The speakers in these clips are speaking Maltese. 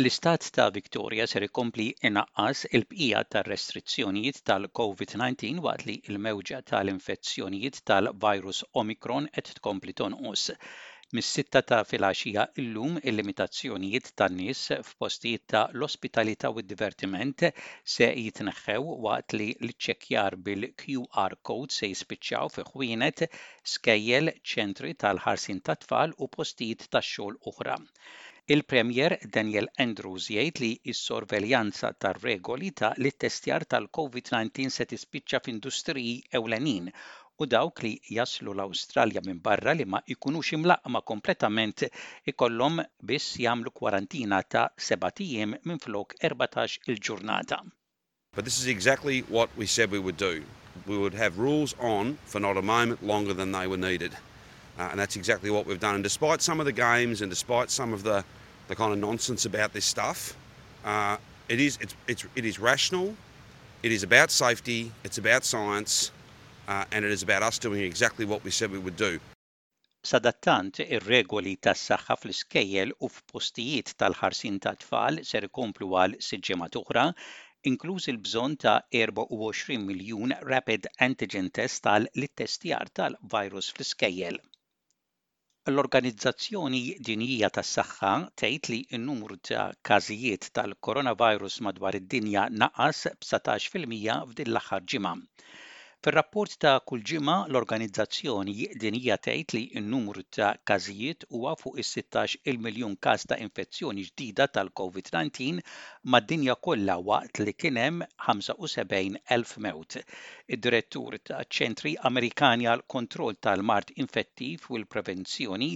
L-Istat ta' Victoria ser ikompli inaqqas il-bqija tar-restrizzjonijiet tal-COVID-19 waqt li l-mewġa tal-infezzjonijiet tal-virus Omicron qed tkompli tonqos. Mis-sitta ta' filgħaxija illum il-limitazzjonijiet tan-nies f'postijiet ta' l-ospitalità u d-divertiment se jitneħħew waqt li l-iċċekkjar bil-QR codes se jispiċċaw fi ħwienet skejjel, ċentri tal-ħarsien tat-tfal u postijiet tax-xogħol oħra. Il-Premier Daniel Andrews jgħid li s-sorveljanza tar-regoli ta' l-ittestjar tal-Covid-19 se tispiċċa f'industriji ewlenin u dawk li jaslu l-Awstralja minn barra li ma jkunux imlaqqma kompletament ikollhom biss jagħmlu kwarantina ta' sebat ijiem minflok erbatax-il ġurnata. But this is exactly what we said we would do. We would have rules on for not a moment longer than they were needed. Uh, and that's exactly what we've done. And despite some of the games and despite some of the the kind of nonsense about this stuff. Uh, it is it's, it's it is rational. It is about safety. It's about science, uh, and it is about us doing exactly what we said we would do. Sadattant, ir-regoli tas-saħħa fl-iskejjel u f'postijiet tal-ħarsien tat-tfal ser ikomplu għal sitt ġimgħat oħra, inkluż il-bżonn ta' 24 miljun rapid antigen test għal l-ittestjar tal-virus fl-iskejjel. L-Organizzazzjoni Dinjija tas-Saħħa tgħid li n-numru ta' każijiet tal-coronavirus madwar id-dinja naqas b' satax fil-mija f'din l-aħħar ġimgħa. Fir-rapport ta' kull ġimgħa, l-organizzazzjoni dinjija tgħid li n-numru ta' każijiet huwa fuq is-sittax il-miljun każ ta' infezzjoni ġdida tal-COVID-19 mad-dinja kollha waqt li kien hemm 75 elf mewt. Id-Direttur taċ-Ċentri Amerikani għall-Kontroll tal-Mard Infettiv u l-Prevenzjoni,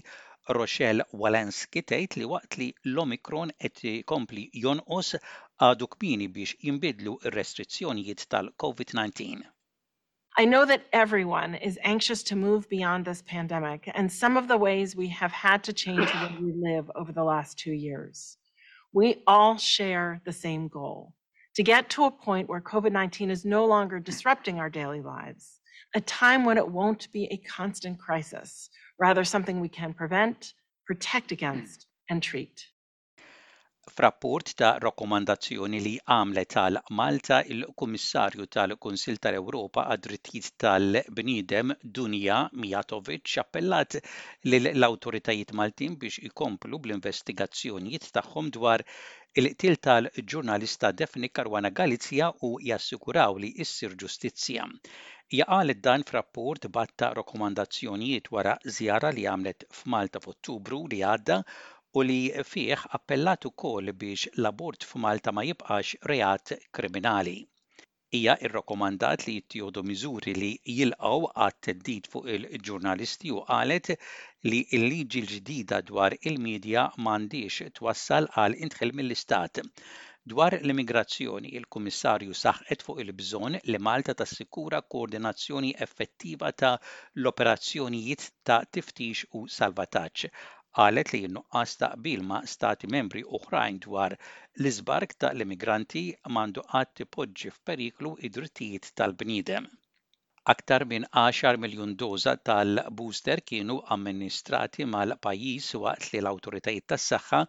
Rochelle Walensky tgħid li waqt li l-Omicron qed ikompli jonqos, għadu kmieni biex jinbidlu r-restrizzjonijiet tal-COVID-19. I know that everyone is anxious to move beyond this pandemic and some of the ways we have had to change the way we live over the last two years. We all share the same goal, to get to a point where COVID-19 is no longer disrupting our daily lives, a time when it won't be a constant crisis, rather something we can prevent, protect against, and treat. F'rapport ta' rakkomandazzjoni li għamlet għal Malta il-Kummissarju tal-Kunsill tal-Ewropa għad-Drittijiet tal-Bniedem Dunja Mijatovic appellat lill-awtoritajiet Maltin biex ikomplu bl-investigazzjonijiet tagħhom dwar il-qtil tal-ġurnalista Daphne Caruana Galizia u jassiguraw li issir ġustizzja. Hija qalet dan f'rapport b'għadd ta' rakkomandazzjonijiet wara żjara li għamlet f'Malta f'Ottubru li għadda u li fih appellat ukoll biex l-abort f'Malta ma jibqax reat kriminali. Hija rrakkomandat li jittieħdu miżuri li jilqgħu għat-theddid fuq il-ġurnalisti u qalet li l-liġi l-ġdida dwar il-midja ma għandhiex twassal għal indħil mill-Istat. Dwar l-immigrazzjoni, il-Kummissarju saħqet fuq il-bżonn li Malta tassikura koordinazzjoni effettiva ta' l-operazzjonijiet ta' tiftix u salvataġġ, qalet li n-nuqqas ta' qbil ma' Stati Membri oħrajn dwar l-iżbark ta' l-immigranti m'għandu qatt ipoġġi f'periklu d-drittijiet tal-bniedem. Aktar minn għaxar miljun doża tal-booster kienu amministrati mal-pajjiż waqt li l-awtoritajiet tas-saħħa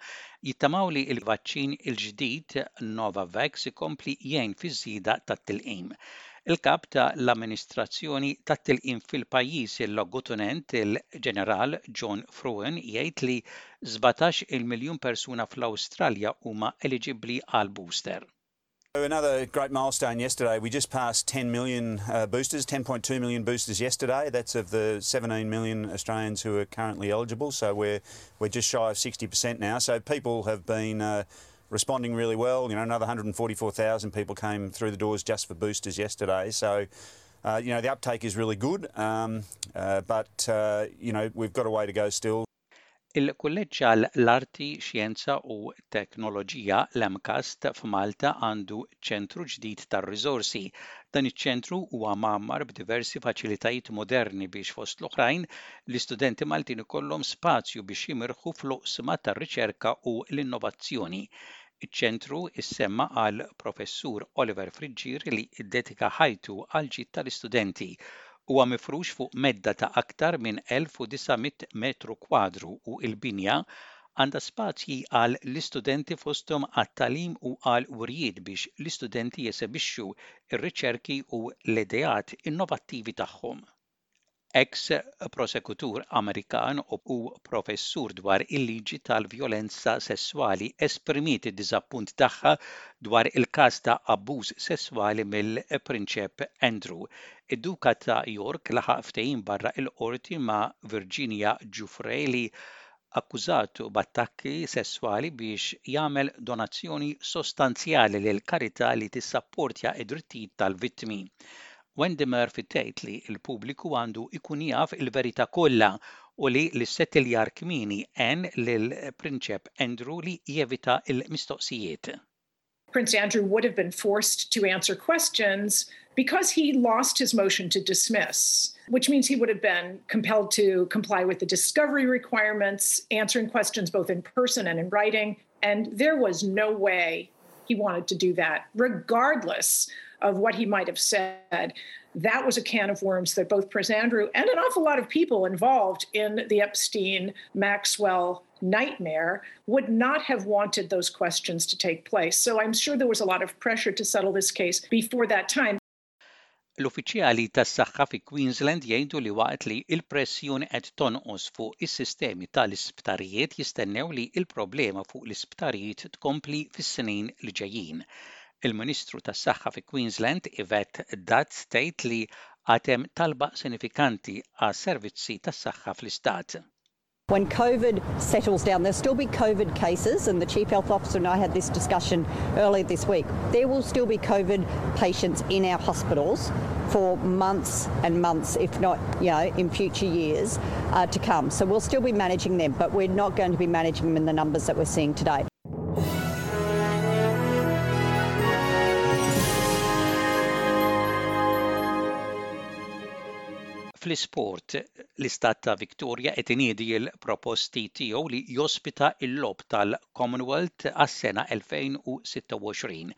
jittamaw li l-vaċċin il-ġdid Novavax ikompli jgħin fiż-żieda tat-tilqim. Il-Kap ta' l-Amministrazzjoni tat-Tilqim fil-pajjiż il-Logutunent, il-Ġeneral John Fruin jgħid li sbatax il miljun persuna fl-Awstralja huma eliġibbli għal booster. Another great milestone yesterday, we just passed 10 million boosters, 10.2 million boosters yesterday, that's of the 17 million Australians who are currently eligible, so we're just shy of 60% now, so people have been responding really well, you know, another 144,000 people came through the doors just for boosters yesterday. So, uh, you know, the uptake is really good, um, uh, but, uh, you know, we've got a way to go still. Il-Kulleġġ għal l-Arti, Xjenza u Teknoloġija l-MCAST f'Malta għandu ċentru ġdid tar-riżorsi. Dan iċ-ċentru huwa magħmar b'diversi faċilitajiet moderni biex fost l-oħrajn l-istudenti Maltin ikollhom spazju biex jimirħu fl-oqsma tar-riċerka u l-innovazzjoni. Iċ-ċentru issemma għal Professur Oliver Friggieri li ddedika ħajtu għall-ġid tal-istudenti. Huwa mifrux fuq medda ta' aktar minn 1,900 metru kwadru u l-binja għandha spazji għal l-istudenti fosthom għat-tagħlim u għal wirjiet biex l-istudenti jesebixxu r-riċerki u l-ideat innovattivi tagħhom. eks-prosekutur Amerikan u professur dwar il-liġi tal-vjolenza sesswali, esprimiet id-diżappunt tagħha dwar il-każ ta' abbuż sesswali mill-Prinċep Andrew. Id-Duka ta' York laħaq ftehim barra l-Qorti ma' Virginia Giuffre li akkużatu b'attakki sesswali biex jagħmel donazzjoni sostanzjali lil karità li tissapportja d-drittijiet tal-vittmi. Wendy Murphy tgħid li l-pubbliku għandu jkun jaf il-verità kollha u li l-issettiljar kmieni għen lil Prinċep Andrew li jevita l-mistoqsijiet. Prince Andrew would have been forced to answer questions because he lost his motion to dismiss, which means he would have been compelled to comply with the discovery requirements, answering questions both in person and in writing, And there was no way he wanted to do that, regardless of what he might have said. That was a can of worms that both Prince Andrew and an awful lot of people involved in the Epstein Maxwell nightmare would not have wanted those questions to take place. So I'm sure there was a lot of pressure to settle this case before that time. L-uffiċjali tas-saħħa fi Queensland jgħidu li waqt li l-pressjoni qed tonqos fuq is-sistemi ta' l-isptarijiet jistennew li l-problema fuq l-isptarijiet tkompli fis-snin li ġejjin. Il-Ministru tas-Saħħa fi Queensland Yvette Dodds tgħid li għad hemm talba sinifikanti għas-servizzi tas-saħħa fl-istat. When COVID settles down, there'll still be COVID cases, and the Chief Health Officer and I had this discussion earlier this week. There will still be COVID patients in our hospitals for months and months, if not, you know, in future years uh, to come. So we'll still be managing them, but we're not going to be managing them in the numbers that we're seeing today. Fl-isport, L-Istat ta' Victoria qed iniedi l-proposti tiegħu li jospita l-Logħob tal-Commonwealth għas-sena 2026.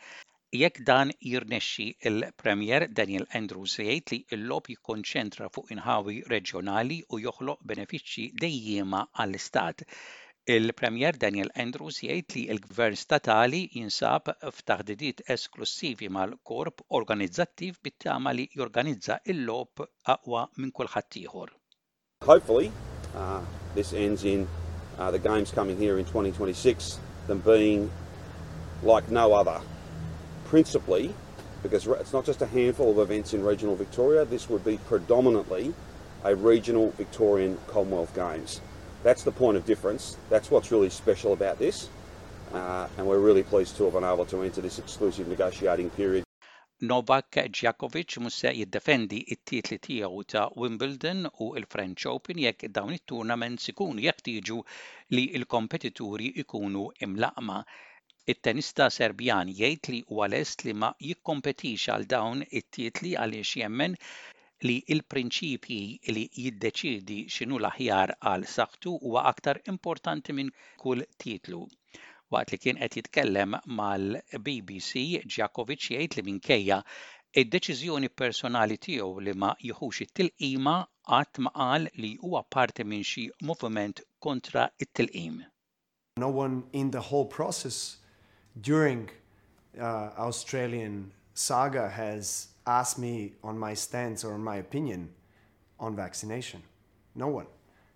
Jekk dan jirnexxi, il-Premier Daniel Andrews se jgħid li l-Logħob jikkonċentra fuq inħawi reġjonali u joħloq benefiċċji dejjiema għall-Istat. Il-Premier Daniel Andrews jgħid li l-Gvern Statali jinsab f'taħdidiet esklussivi mal-korp organizzattiv bit-tama li jorganizza l-Logħob aqwa minn kulħadd ieħor. Hopefully, uh, this ends in uh, the games coming here in 2026 them being like no other. Principally, because it's not just a handful of events in regional Victoria, this would be predominantly a regional Victorian Commonwealth Games. That's the point of difference. That's what's really special about this. Uh, and we're really pleased to have been able to enter this exclusive negotiating period. Novak Djokovic mhux se jiddefendi t-titli tiegħu ta' Wimbledon u l-French Open jekk dawn it-tournaments ikunu jeħtieġu li l-kompetituri jkunu mlaqqma. It-tennista Serbjan jgħid li huwa lest li ma jikkompetix għal dawn it-titli għaliex jemmen li l-prinċipji li jiddeċiedi x'inhu l-aħjar għal saħħtu huwa aktar importanti minn kull titlu. Waqt li kien qed jitkellem mal-BBC, Djakovic jgħid li minkejja id-deċiżjoni personali tiegħu li ma jieħux it-tilqima qatt ma qal li huwa parti minn xi moviment kontra t-tilqim. No one in the whole process during Australian saga has asked me on my stance or on my opinion on vaccination. No one.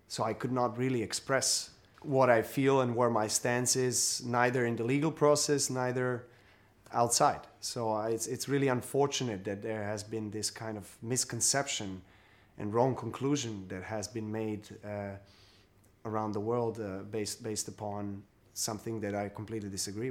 So I could not really express what I feel and where my stance is, neither in the legal process, neither outside. So it's, it's really unfortunate that there has been this kind of misconception and wrong conclusion that has been made uh, around the world uh, based, based upon something that I completely disagree